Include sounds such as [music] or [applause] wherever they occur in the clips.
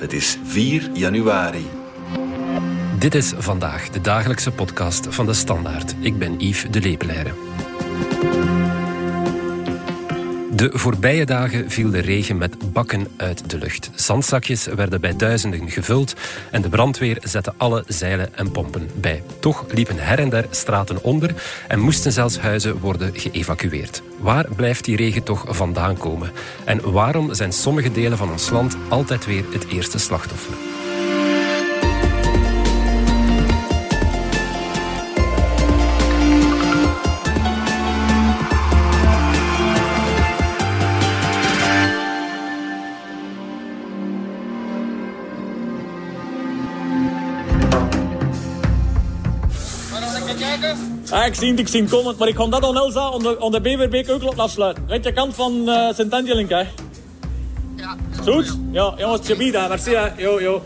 Het is 4 januari. Dit is vandaag de dagelijkse podcast van de Standaard. Ik ben Yves de Lepelaire. De voorbije dagen viel de regen met bakken uit de lucht. Zandzakjes werden bij duizenden gevuld en de brandweer zette alle zeilen en pompen bij. Toch liepen her en der straten onder en moesten zelfs huizen worden geëvacueerd. Waar blijft die regen toch vandaan komen? En waarom zijn sommige delen van ons land altijd weer het eerste slachtoffer? Ik zie het, ik zie het komen, maar ik kan dat aan Elsa aan de, aan de Beverbeek ook laten afsluiten. Weet je kant van uh, Sint-Angelink, hè? Ja. Goed? Ja, jongens, Chabida, merci, hè. Jo, jo.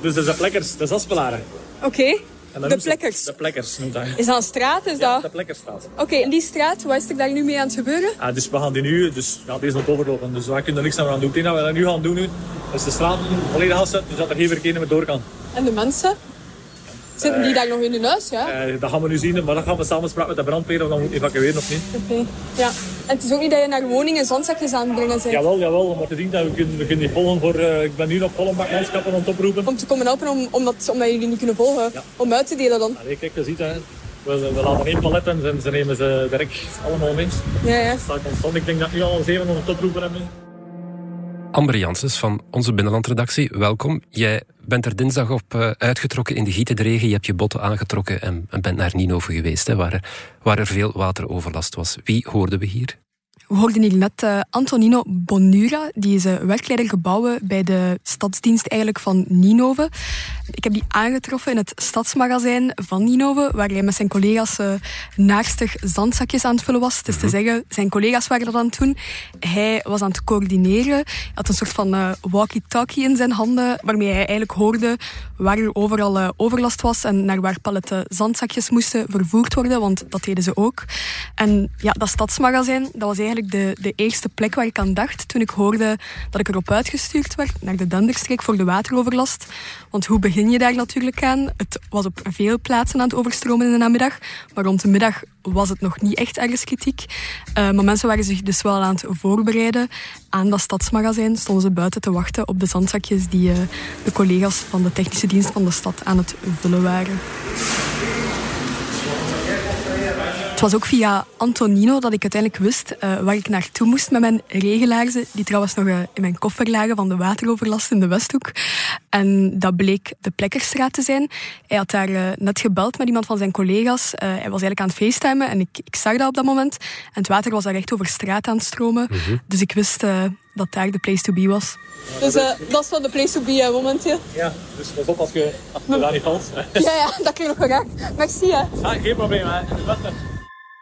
Dus dat is de plekkers, dat is afspelaren. Oké, En de plekkers. De plekkers noemt dat. Is dat een straat? Is Ja, dat... de plekkersstraat. Oké, in die straat, wat is er daar nu mee aan het gebeuren? Ah, dus we gaan die nu, dus ja, deze nog overlopen. Dus wij kunnen er niks aan doen. Het enige dat we dat nu gaan doen, nu, is de straat volledig afzetten, dus dat er geen verkeer meer door kan. En de mensen? Zitten die daar nog in hun huis, ja? Eh, dat gaan we nu zien, maar dat gaan we samenspraken met de brandweer of dan moeten evacueren of niet. Oké. Ja. En het is ook niet dat je naar woningen zandzakjes aan het brengen bent. Jawel, jawel, maar te zien dat we kunnen, we kunnen niet volgen voor, eh, ik ben nu nog vol om bakmanschappen aan het oproepen. Om te komen helpen, om, omdat, omdat jullie niet kunnen volgen. Ja. Om uit te delen dan. Allee, kijk, je ziet hè. We, we laten één palet en ze, nemen ze direct allemaal mee. Ja, ja. Staat constant. Ik denk dat nu al zeven aan het oproepen hebben. Amber Janssens van onze binnenlandredactie, welkom. Jij bent er dinsdag op eh, uitgetrokken in de gietende regen. Je hebt je botten aangetrokken en, en bent naar Ninove geweest, hè, waar, waar er veel wateroverlast was. Wie hoorden we hier? We hoorden hier net eh, Antonino Bonura. Die is eh, werkleider gebouwen bij de stadsdienst eigenlijk van Ninove. Ik heb die aangetroffen in het stadsmagazijn van Ninove, waar hij met zijn collega's eh naarstig zandzakjes aan het vullen was. Het is te zeggen, zijn collega's waren dat aan het doen. Hij was aan het coördineren. Hij had een soort van walkie-talkie in zijn handen, waarmee hij eigenlijk hoorde waar er overal overlast was en naar waar paletten zandzakjes moesten vervoerd worden, want dat deden ze ook. En ja, dat stadsmagazijn, dat was eigenlijk de, de eerste plek waar ik aan dacht toen ik hoorde dat ik erop uitgestuurd werd naar de Denderstreek voor de wateroverlast. Want hoe begin je daar natuurlijk aan? Het was op veel plaatsen aan het overstromen in de namiddag, maar rond de middag was het nog niet echt ergens kritiek. Eh, maar mensen waren zich dus wel aan het voorbereiden. Aan dat stadsmagazijn stonden ze buiten te wachten op de zandzakjes die eh, de collega's van de technische dienst van de stad aan het vullen waren. Het was ook via Antonino dat ik uiteindelijk wist eh, waar ik naartoe moest met mijn regenlaarzen, die trouwens nog eh, in mijn koffer lagen van de wateroverlast in de Westhoek. En dat bleek de Plekkerstraat te zijn. Hij had daar eh, net gebeld met iemand van zijn collega's. Eh, hij was eigenlijk aan het facetimen en ik, ik zag dat op dat moment. En het water was daar echt over straat aan het stromen. Dus ik wist eh, dat daar de place to be was. Dus dat is wel de place to be momenteel. Ja, dus pas op als je, als je daar niet valt. Ja, ja, dat klinkt nog geraakt. Merci. Hè. Ah, geen probleem, hè.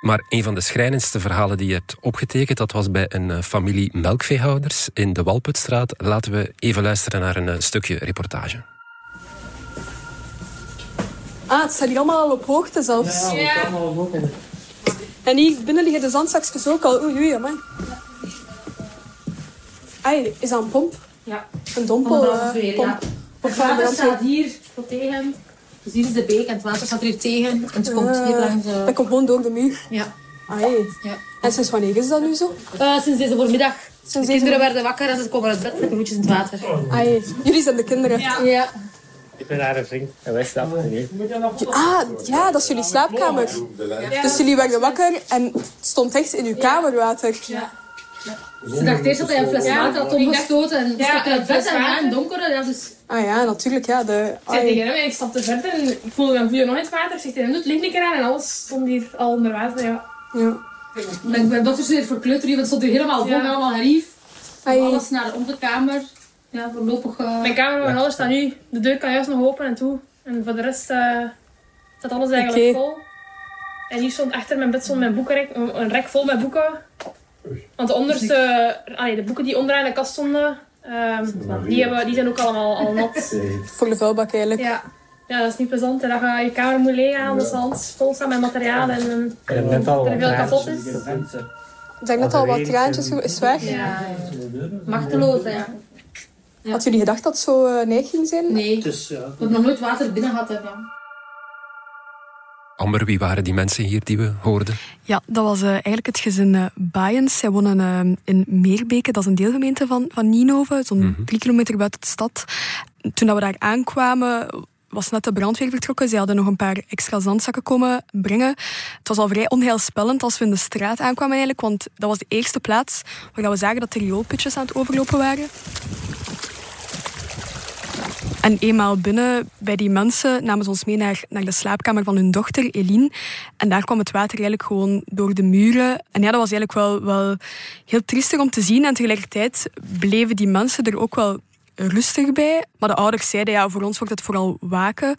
Maar een van de schrijnendste verhalen die je hebt opgetekend, dat was bij een eh, familie melkveehouders in de Walputstraat. Laten we even luisteren naar een eh, stukje reportage. Ah, het staat hier allemaal al op hoogte zelfs. En hier binnen liggen de zandzakjes ook al. Oei, oei, man. Ai, is dat een pomp? Ja, Een dompel? van de eh, ja. Brandweer. staat hier tegen. Dus hier is de beek en het water staat er hier tegen. En het komt hier langs. eh, Dat komt gewoon door de muur. ja. Ai. Ja. En sinds wanneer is dat nu zo? Eh, sinds deze voormiddag. Sinds de deze kinderen werden wakker en ze komen uit bed met roetjes in het water. Ai. Jullie zijn de kinderen. Ja. Ik ben haar vriend. En wij staan nee. Ah, ja, dat is jullie slaapkamer. Dus jullie werden wakker en het stond echt in uw kamer water. Ze dacht eerst dat hij een fles water had omgestoten en Ja, een bed en ja, water. in donker. Ja, dus Ah ja, natuurlijk. Ja, de, Ik tegen hem, en ik stapte verder en ik voelde mijn voeten nog in het water. Ik zeg tegen hem, doe het licht niet aan en alles stond hier al onder water. Ja. Ja. mijn, mijn dochter studeert voor kleuter, want het stond hier helemaal vol Ja. met allemaal gerief. Ai. Alles naar de onderkamer. Ja, voorlopig... eh, Mijn kamer en alles staat nu, de deur kan juist nog open en toe. En voor de rest eh, staat alles eigenlijk vol. En hier stond achter mijn bed stond mijn boekenrek, een rek vol met boeken. Want de onderste, allee, de boeken die onderaan de kast stonden, ehm, die, hebben, die zijn ook allemaal al nat. [laughs] Voor de vuilbak eigenlijk. Ja. ja, dat is niet plezant. En dan ga je kamer moet leeg aan, dus alles vol staat met materiaal en eh, net al er veel kapot is. Ik denk net al wat traantjes is weg. Ja, machteloos, ja. Had jullie gedacht dat het zo uh, neig ging zijn? Nee, Dus ja. we hebben nog nooit water binnen gehad. Hè, ja. Amber, wie waren die mensen hier die we hoorden? Ja, dat was uh, eigenlijk het gezin uh, Baaiens. Zij wonen uh, in Meerbeke, dat is een deelgemeente van, van Ninove, zo'n mm -hmm. drie kilometer buiten de stad. Toen dat we daar aankwamen, was net de brandweer vertrokken. Ze hadden nog een paar extra zandzakken komen brengen. Het was al vrij onheilspellend als we in de straat aankwamen eigenlijk, want dat was de eerste plaats waar we zagen dat de rioolputjes aan het overlopen waren. En eenmaal binnen bij die mensen namen ze ons mee naar, naar de slaapkamer van hun dochter, Eline. En daar kwam het water eigenlijk gewoon door de muren. En ja, dat was eigenlijk wel, wel heel triestig om te zien. En tegelijkertijd bleven die mensen er ook wel rustig bij. Maar de ouders zeiden, ja, voor ons wordt het vooral waken.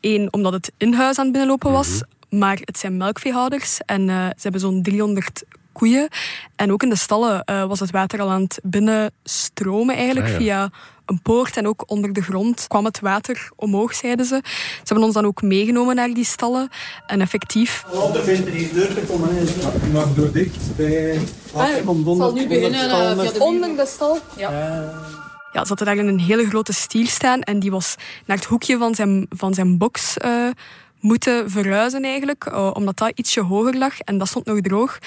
Eén, omdat het in huis aan het binnenlopen was. Maar het zijn melkveehouders en uh, ze hebben zo'n 300 koeien. En ook in de stallen uh, was het water al aan het binnenstromen eigenlijk Ah, ja. via een poort. En ook onder de grond kwam het water omhoog, zeiden ze. Ze hebben ons dan ook meegenomen naar die stallen. En effectief... Op de vindt hier deur te komen. door dicht bij... Ah, het zal nu beginnen uh, de Onder de stal? Ja. Ja, ze hadden daar een hele grote stier staan en die was naar het hoekje van zijn, van zijn box uh, moeten verhuizen eigenlijk, uh, omdat dat ietsje hoger lag en dat stond nog droog.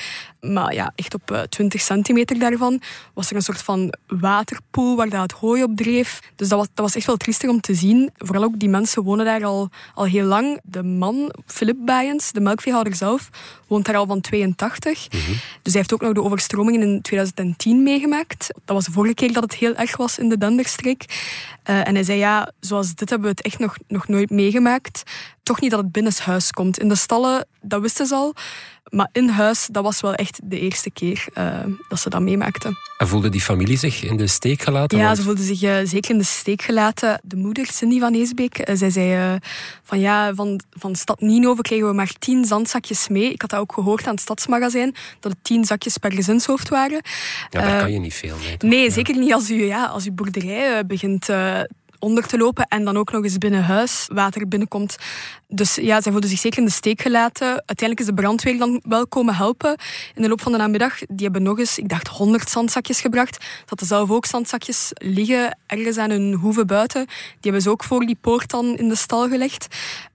Maar ja, echt op uh, 20 centimeter daarvan was er een soort van waterpoel waar dat het hooi op dreef. Dus dat was, dat was echt wel triestig om te zien. Vooral ook die mensen wonen daar al, al heel lang. De man, Philip Bijens, de melkveehouder zelf, woont daar al van 82. Mhm. Dus hij heeft ook nog de overstromingen in 2010 meegemaakt. Dat was de vorige keer dat het heel erg was in de Denderstreek. Uh, en hij zei, ja, zoals dit hebben we het echt nog, nog nooit meegemaakt. Toch niet dat het binnenshuis komt. In de stallen, dat wisten ze al. Maar in huis, dat was wel echt de eerste keer uh, dat ze dat meemaakten. En voelde die familie zich in de steek gelaten? Ja, Want- ze voelden zich uh, zeker in de steek gelaten. De moeder, Cindy van Eesbeek, uh, zij zei van ja, van, van stad Ninove kregen we maar tien zandzakjes mee. Ik had dat ook gehoord aan het stadsmagazijn, dat het tien zakjes per gezinshoofd waren. Ja, daar kan je niet veel mee. toch? Nee, Ja. zeker niet als u, ja, als uw boerderij begint onder te lopen en dan ook nog eens binnen huis water binnenkomt. Dus ja, zij voelden zich zeker in de steek gelaten. Uiteindelijk is de brandweer dan wel komen helpen in de loop van de namiddag. Die hebben nog eens, ik dacht, 100 zandzakjes gebracht. Ze hadden zelf ook zandzakjes liggen ergens aan hun hoeve buiten. Die hebben ze ook voor die poort dan in de stal gelegd.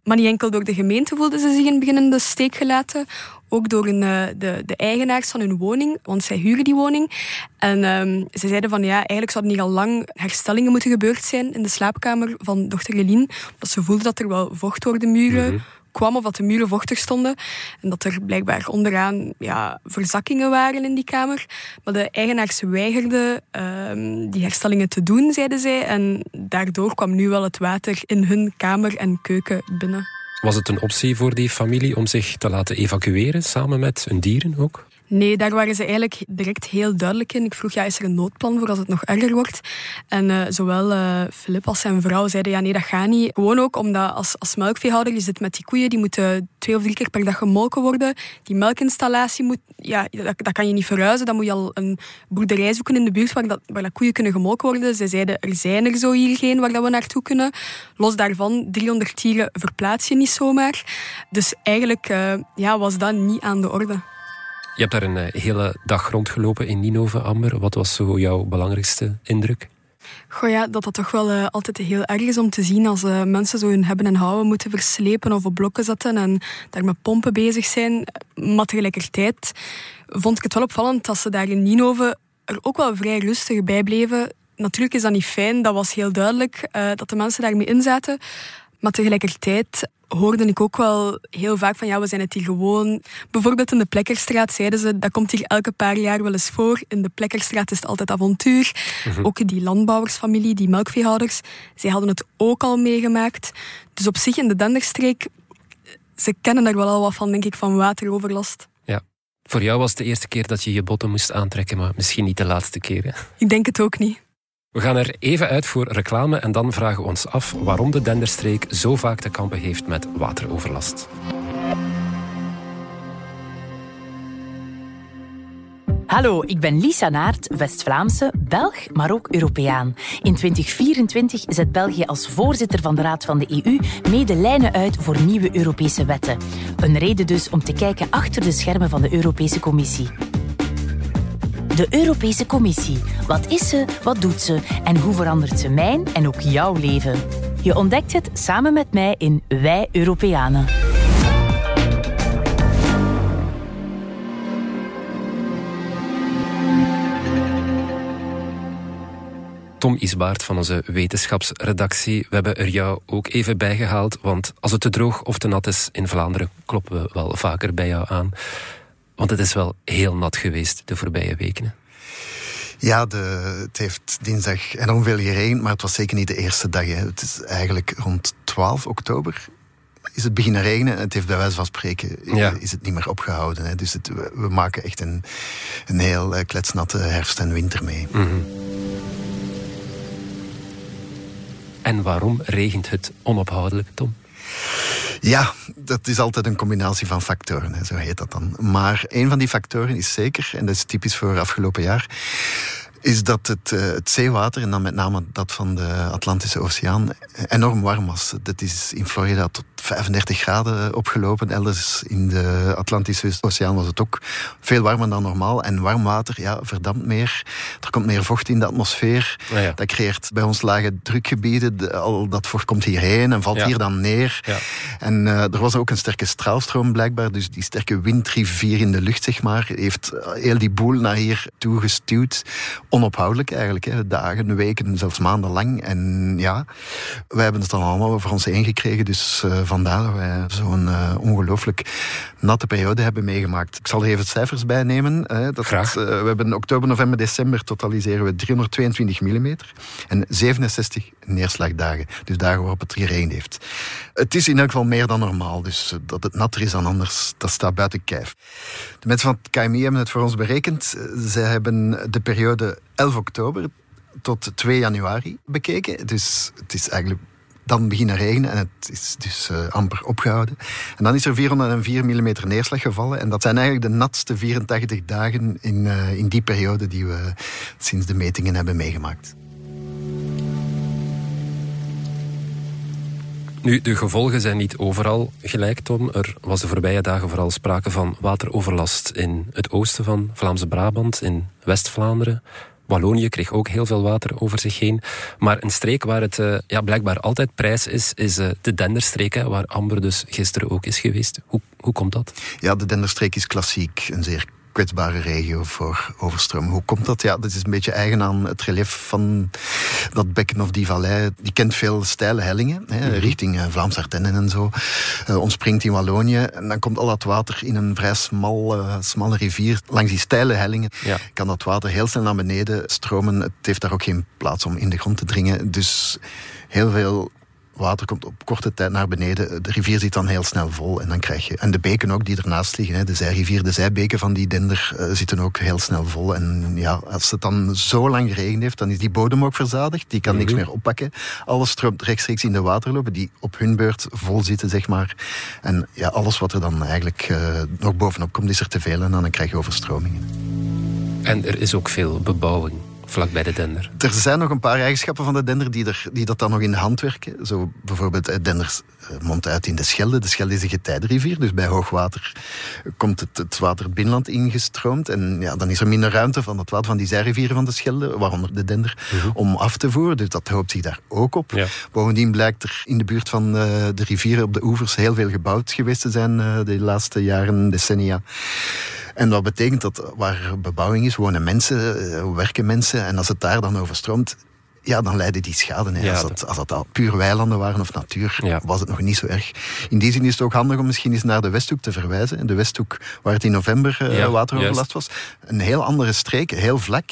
Maar niet enkel door de gemeente voelden ze zich in het begin in de steek gelaten. Ook door een, uh, de, de eigenaars van hun woning, want zij huren die woning. En um, ze zeiden van ja, eigenlijk zouden hier al lang herstellingen moeten gebeurd zijn in de slaapkamer van dochter Eline. Omdat ze voelden dat er wel vocht door de muren Mhm. kwam of dat de muren vochtig stonden. En dat er blijkbaar onderaan ja, verzakkingen waren in die kamer. Maar de eigenaars weigerden um, die herstellingen te doen, zeiden zij. En daardoor kwam nu wel het water in hun kamer en keuken binnen. Was het een optie voor die familie om zich te laten evacueren, samen met hun dieren ook? Nee, daar waren ze eigenlijk direct heel duidelijk in. Ik vroeg, ja, is er een noodplan voor als het nog erger wordt? En uh, zowel uh, Filip als zijn vrouw zeiden, ja, nee, dat gaat niet. Gewoon ook omdat als, als melkveehouder, je zit met die koeien, die moeten twee of drie keer per dag gemolken worden. Die melkinstallatie moet, ja, dat, kan je niet verhuizen. Dan moet je al een boerderij zoeken in de buurt waar dat, waar dat koeien kunnen gemolken worden. Ze zeiden, er zijn er zo hier geen waar dat we naartoe kunnen. Los daarvan, 300 dieren verplaats je niet zomaar. Dus eigenlijk uh, ja, was dat niet aan de orde. Je hebt daar een uh, hele dag rondgelopen in Ninove, Amber. Wat was zo jouw belangrijkste indruk? Goh ja, dat dat toch wel uh, altijd heel erg is om te zien als uh, mensen zo hun hebben en houden moeten verslepen of op blokken zetten en daar met pompen bezig zijn. Maar tegelijkertijd vond ik het wel opvallend dat ze daar in Ninove er ook wel vrij rustig bij bleven. Natuurlijk is dat niet fijn, dat was heel duidelijk dat de mensen daarmee inzaten. Maar tegelijkertijd hoorde ik ook wel heel vaak van ja, we zijn het hier gewoon. Bijvoorbeeld in de Plekkerstraat zeiden ze, dat komt hier elke paar jaar wel eens voor. In de Plekkerstraat is het altijd avontuur. Mm-hmm. Ook die landbouwersfamilie, die melkveehouders, zij hadden het ook al meegemaakt. Dus op zich in de Denderstreek, ze kennen daar wel al wat van, denk ik, van wateroverlast. Ja. Voor jou was het de eerste keer dat je je botten moest aantrekken, maar misschien niet de laatste keer. Hè? Ik denk het ook niet. We gaan er even uit voor reclame en dan vragen we ons af waarom de Denderstreek zo vaak te kampen heeft met wateroverlast. Hallo, ik ben Lisa Naert, West-Vlaamse, Belg, maar ook Europeaan. In 2024 zet België als voorzitter van de Raad van de EU mede lijnen uit voor nieuwe Europese wetten. Een reden dus om te kijken achter de schermen van de Europese Commissie. De Europese Commissie. Wat is ze, wat doet ze en hoe verandert ze mijn en ook jouw leven? Je ontdekt het samen met mij in Wij Europeanen. Tom Isbaert van onze wetenschapsredactie. We hebben er jou ook even bijgehaald, want als het te droog of te nat is in Vlaanderen, kloppen we wel vaker bij jou aan. Want het is wel heel nat geweest de voorbije weken. Ja, de, het heeft dinsdag enorm veel geregend, maar het was zeker niet de eerste dag. Hè. Het is eigenlijk rond 12 oktober is het beginnen regenen. Het heeft bij wijze van spreken Ja. is het niet meer opgehouden. Hè. Dus het, we, maken echt een, een heel eh, kletsnatte herfst en winter mee. En waarom regent het onophoudelijk, Tom? Ja, dat is altijd een combinatie van factoren, zo heet dat dan. Maar een van die factoren is zeker, en dat is typisch voor afgelopen jaar, is dat het, eh, het zeewater, en dan met name dat van de Atlantische Oceaan, enorm warm was. Dat is in Florida tot 35 graden opgelopen. Elders in de Atlantische Oceaan was het ook veel warmer dan normaal. En warm water ja, verdampt meer. Er komt meer vocht in de atmosfeer. Ja. Dat creëert bij ons lage drukgebieden. De- al dat vocht komt hierheen en valt Ja. hier dan neer. Ja. En eh, er was ook een sterke straalstroom blijkbaar. Dus die sterke windrivier in de lucht, zeg maar, heeft eh, heel die boel naar hier toe gestuwd. Onophoudelijk eigenlijk. Hè. Dagen, weken, zelfs maandenlang. En ja, wij hebben het dan allemaal over ons heen gekregen. Dus eh, vandaar dat wij zo'n eh, ongelooflijk natte periode hebben meegemaakt. Ik zal er even cijfers bij nemen. hè. dat Graag. het, eh, we hebben oktober, november, december totaliseren we 322 mm en 67 neerslagdagen. Dus dagen waarop het geregend heeft. Het is in elk geval meer dan normaal. Dus eh, dat het natter is dan anders, dat staat buiten kijf. De mensen van het KMI hebben het voor ons berekend. Zij hebben de periode 11 oktober tot 2 januari bekeken. Dus het is eigenlijk dan beginnen regenen en het is dus eh, amper opgehouden. En dan is er 404 mm neerslag gevallen. En dat zijn eigenlijk de natste 84 dagen in, eh, in die periode die we sinds de metingen hebben meegemaakt. Nu, de gevolgen zijn niet overal gelijk, Tom. Er was de voorbije dagen vooral sprake van wateroverlast in het oosten van Vlaamse Brabant, in West-Vlaanderen. Wallonië kreeg ook heel veel water over zich heen. Maar een streek waar het eh, ja, blijkbaar altijd prijs is, is eh, de Denderstreek, waar Amber dus gisteren ook is geweest. Hoe, hoe komt dat? Ja, de Denderstreek is klassiek een zeer kwetsbare regio voor overstroming. Hoe komt dat? Ja, dat is een beetje eigen aan het relief van dat bekken of die vallei. Die kent veel steile hellingen, hè, richting eh, Vlaams Ardennen en zo. Eh, ontspringt in Wallonië en dan komt al dat water in een vrij smal, eh, smalle rivier. Langs die steile hellingen Ja. kan dat water heel snel naar beneden stromen. Het heeft daar ook geen plaats om in de grond te dringen. Dus heel veel water komt op korte tijd naar beneden. De rivier zit dan heel snel vol en dan krijg je... En de beken ook die ernaast liggen, hè, de zijrivier, de zijbeken van die dender eh, zitten ook heel snel vol. En ja, als het dan zo lang geregend heeft, dan is die bodem ook verzadigd. Die kan niks meer oppakken. Alles stroomt rechtstreeks in de waterlopen die op hun beurt vol zitten, zeg maar. En ja, alles wat er dan eigenlijk eh, nog bovenop komt, is er te veel en dan krijg je overstromingen. En er is ook veel bebouwing vlak bij de Dender. Er zijn nog een paar eigenschappen van de dender die, er, die dat dan nog in de hand werken. Zo bijvoorbeeld, eh, denders eh, mondt uit in de Schelde. De Schelde is een getijdenrivier, dus bij hoogwater komt het, het water het binnenland ingestroomd. En ja, dan is er minder ruimte van het water van die zijrivieren van de Schelde, waaronder de dender, om af te voeren. Dus dat hoopt zich daar ook op. Ja. Bovendien blijkt er in de buurt van eh, de rivieren op de oevers heel veel gebouwd geweest te zijn de laatste jaren, decennia. En dat betekent dat waar bebouwing is, wonen mensen, eh, werken mensen. En als het daar dan overstroomt, ja, dan leiden die schade. Hè. Ja, als, dat- als dat al puur weilanden waren of natuur, Ja. was het nog niet zo erg. In die zin is het ook handig om misschien eens naar de Westhoek te verwijzen. De Westhoek, waar het in november eh, Ja, wateroverlast was. Een heel andere streek, heel vlak.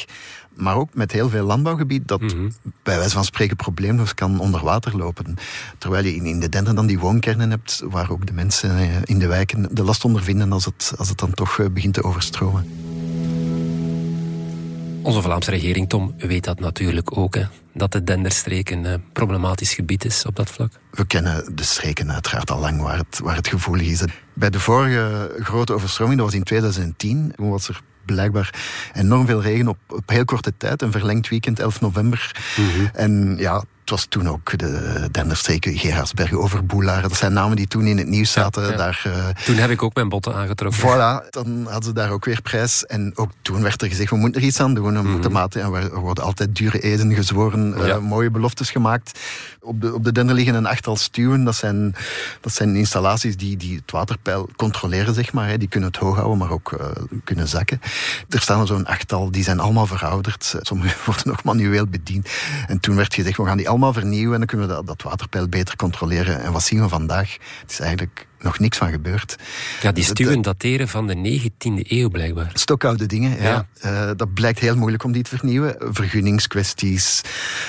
Maar ook met heel veel landbouwgebied dat Mhm. bij wijze van spreken probleemloos kan onder water lopen. Terwijl je in, in de Dender dan die woonkernen hebt, waar ook de mensen eh, in de wijken de last ondervinden als het, als het dan toch eh, begint te overstromen. Onze Vlaamse regering, Tom, weet dat natuurlijk ook. Hè, dat de Denderstreek een eh, problematisch gebied is op dat vlak. We kennen de streken uiteraard al lang waar het, waar het gevoelig is. Bij de vorige grote overstroming, dat was in 2010, toen was er blijkbaar enorm veel regen op, op heel korte tijd. Een verlengd weekend, 11 november. En ja, Het was toen ook de Denderstreken, Gerardsbergen, Overboelaar. Dat zijn namen die toen in het nieuws zaten. Daar, uh, toen heb ik ook mijn botten aangetrokken. Voilà, dan hadden ze daar ook weer prijs. En ook toen werd er gezegd, we moeten er iets aan doen. We moeten maten. En er worden altijd dure eden gezworen, uh, mooie beloftes gemaakt. Op de, op de Dender liggen een achttal stuwen. Dat zijn, dat zijn installaties die, die het waterpeil controleren, zeg maar. Hè. Die kunnen het hoog houden, maar ook uh, kunnen zakken. Er staan zo'n achttal, die zijn allemaal verouderd. Sommige [laughs] worden nog manueel bediend. En toen werd gezegd, we gaan die allemaal vernieuwen en dan kunnen we dat, dat waterpeil beter controleren. En wat zien we vandaag? Het is eigenlijk nog niks van gebeurd. Ja, die stuwen dateren van de 19e eeuw blijkbaar. Stokoude dingen, ja. ja. Uh, dat blijkt heel moeilijk om die te vernieuwen. Vergunningskwesties.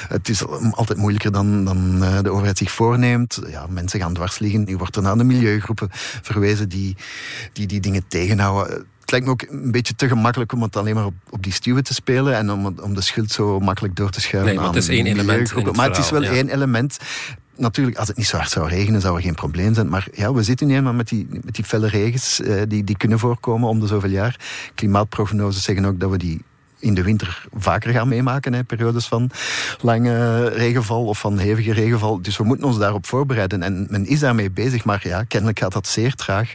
Het is altijd moeilijker dan, dan uh, de overheid zich voorneemt. Ja, mensen gaan dwars liggen. Nu wordt er naar de milieugroepen verwezen die die, die dingen tegenhouden het lijkt me ook een beetje te gemakkelijk om het alleen maar op, op die stuwen te spelen en om, om de schuld zo makkelijk door te schuiven. Nee, maar het is één element. Het maar het is wel één element natuurlijk, als het niet zo hard zou regenen, zou er geen probleem zijn. Maar ja, we zitten nu eenmaal met die, met die felle regens eh, die, die kunnen voorkomen om de zoveel jaar. Klimaatprognoses zeggen ook dat we die in de winter vaker gaan meemaken. Hè, periodes van lange regenval of van hevige regenval. Dus we moeten ons daarop voorbereiden. En men is daarmee bezig, maar ja, kennelijk gaat dat zeer traag.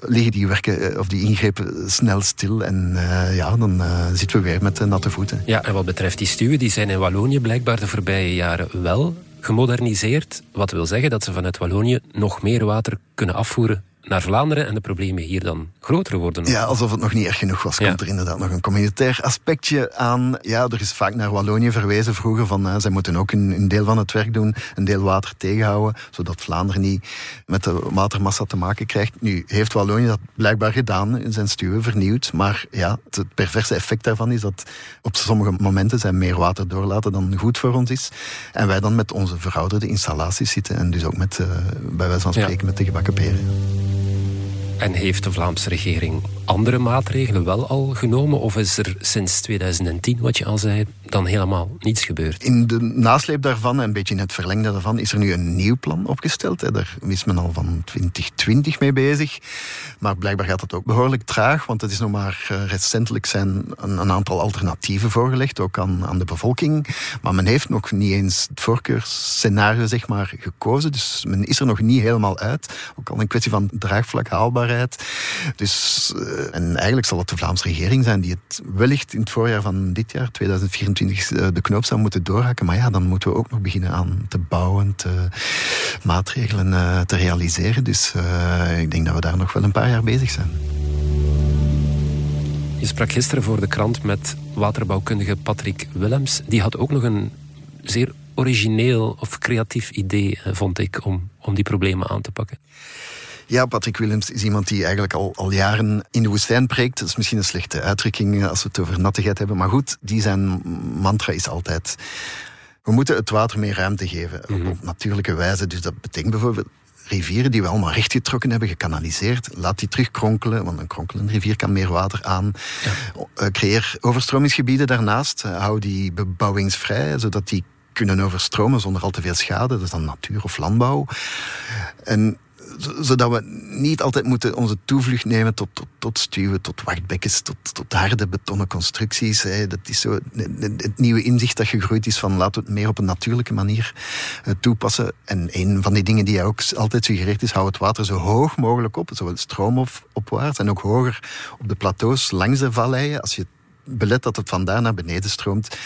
Liggen die werken eh, of die ingrepen snel stil. En uh, ja, dan zitten we weer met natte voeten. Ja, en wat betreft die stuwen, die zijn in Wallonië blijkbaar de voorbije jaren wel gemoderniseerd. Wat wil zeggen dat ze vanuit Wallonië nog meer water kunnen afvoeren naar Vlaanderen en de problemen hier dan groter worden. Ja, alsof het nog niet erg genoeg was. Komt er inderdaad nog een communautair aspectje aan. Ja, er is vaak naar Wallonië verwezen vroeger van uh, zij moeten ook een, een, deel van het werk doen, een deel water tegenhouden, zodat Vlaanderen niet met de watermassa te maken krijgt. Nu heeft Wallonië dat blijkbaar gedaan, in zijn stuwen vernieuwd, maar ja, het perverse effect daarvan is dat op sommige momenten zij meer water doorlaten dan goed voor ons is. En wij dan met onze verouderde installaties zitten en dus ook met, uh, bij wijze van spreken, ja. met de gebakken peren. En heeft de Vlaamse regering andere maatregelen wel al genomen? Of is er sinds 2010, wat je al zei, dan helemaal niets gebeurd? In de nasleep daarvan, en een beetje in het verlengde daarvan, is er nu een nieuw plan opgesteld. Daar is men al van 2020 mee bezig. Maar blijkbaar gaat dat ook behoorlijk traag, want het is nog maar eh, recentelijk zijn een, aantal alternatieven voorgelegd, ook aan, aan de bevolking. Maar men heeft nog niet eens het voorkeursscenario zeg maar, gekozen. Dus men is er nog niet helemaal uit. Ook al een kwestie van draagvlak, haalbaarheid. Dus uh, en eigenlijk zal het de Vlaamse regering zijn die het wellicht in het voorjaar van dit jaar, 2024, de knoop zou moeten doorhakken. Maar ja, dan moeten we ook nog beginnen aan te bouwen, te maatregelen uh, te realiseren. Dus uh, ik denk dat we daar nog wel een paar jaar bezig zijn. Je sprak gisteren voor de krant met waterbouwkundige Patrick Willems. Die had ook nog een zeer origineel of creatief idee, vond ik, om, om die problemen aan te pakken. Ja, Patrick Willems is iemand die eigenlijk al, al jaren in de woestijn preekt. Dat is misschien een slechte uitdrukking als we het over nattigheid hebben. Maar goed, die zijn mantra is altijd... We moeten het water meer ruimte geven. Mm -hmm. Op natuurlijke wijze. Dus dat betekent bijvoorbeeld rivieren die we allemaal rechtgetrokken hebben, gekanaliseerd. Laat die terugkronkelen, want een kronkelende rivier kan meer water aan. Ja. creëer overstromingsgebieden daarnaast. hou die bebouwingsvrij, zodat die kunnen overstromen zonder al te veel schade. Dat is dan natuur of landbouw. En zodat we niet altijd moeten onze toevlucht nemen tot, tot, stuwen, tot wachtbekkens, tot, tot harde betonnen constructies. Hè. Dat is zo het nieuwe inzicht dat gegroeid is van laten we het meer op een natuurlijke manier uh, toepassen. En een van die dingen die ook altijd suggereert is, hou het water zo hoog mogelijk op, zowel stroomopwaarts en ook hoger op de plateaus langs de valleien. Als je belet dat het vandaar naar beneden stroomt,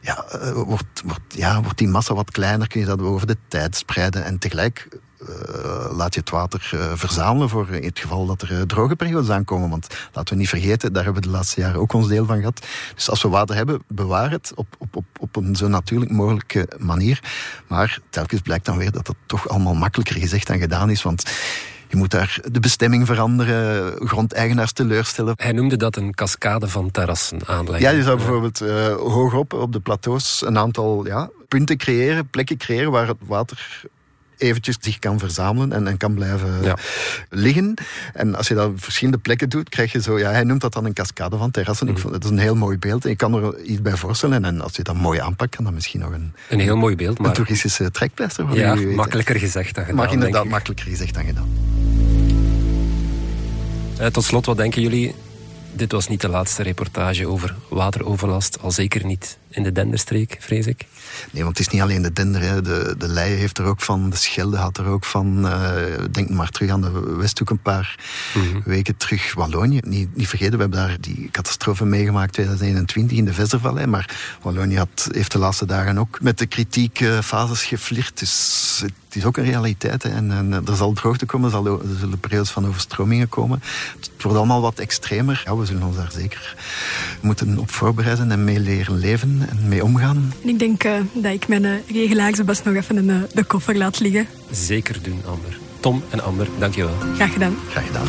ja, wordt, wordt, ja, wordt die massa wat kleiner, kun je dat over de tijd spreiden en tegelijk uh, laat je het water uh, verzamelen voor in het geval dat er uh, droge periodes aankomen. Want laten we niet vergeten, daar hebben we de laatste jaren ook ons deel van gehad. Dus als we water hebben, bewaar het op, op, op, op een zo natuurlijk mogelijke manier. Maar telkens blijkt dan weer dat het toch allemaal makkelijker gezegd dan gedaan is. Want je moet daar de bestemming veranderen, grondeigenaars teleurstellen. Hij noemde dat een cascade van terrassen aanleggen. Ja, je zou bijvoorbeeld uh, hogerop op de plateaus een aantal ja, punten creëren, plekken creëren waar het water eventjes zich kan verzamelen en, en kan blijven ja. liggen. En als je dat op verschillende plekken doet, krijg je zo... Ja, hij noemt dat dan een cascade van terrassen. Mm. Ik vond, dat is een heel mooi beeld. En ik kan er iets bij voorstellen. En als je dat mooi aanpakt, kan dat misschien nog een... Een heel mooi beeld, maar... Een toeristische trekpleister. Ja, makkelijker gezegd dan gedaan, Maar inderdaad makkelijker gezegd dan gedaan. Tot slot, wat denken jullie? Dit was niet de laatste reportage over wateroverlast, al zeker niet in de Denderstreek, vrees ik. Nee, want het is niet alleen de Dender. Hè. De, de Leie heeft er ook van, de Schelde had er ook van. Uh, denk maar terug aan de Westhoek een paar mhm. weken terug. Wallonië, niet, niet vergeten, we hebben daar die catastrofe meegemaakt 2021 in de Vestervallei. Maar Wallonië had, heeft de laatste dagen ook met de kritiekfases geflirt. Dus het is ook een realiteit. Hè. En, en, er zal droogte komen, er, zal, er zullen periodes van overstromingen komen. Het wordt allemaal wat extremer. Ja, we zullen ons daar zeker moeten op voorbereiden en mee leren leven en mee omgaan. Ik denk uh, dat ik mijn uh, regelaarzen best nog even in uh, de koffer laat liggen. Zeker doen, Amber. Tom en Amber, dankjewel. Graag gedaan. Graag gedaan.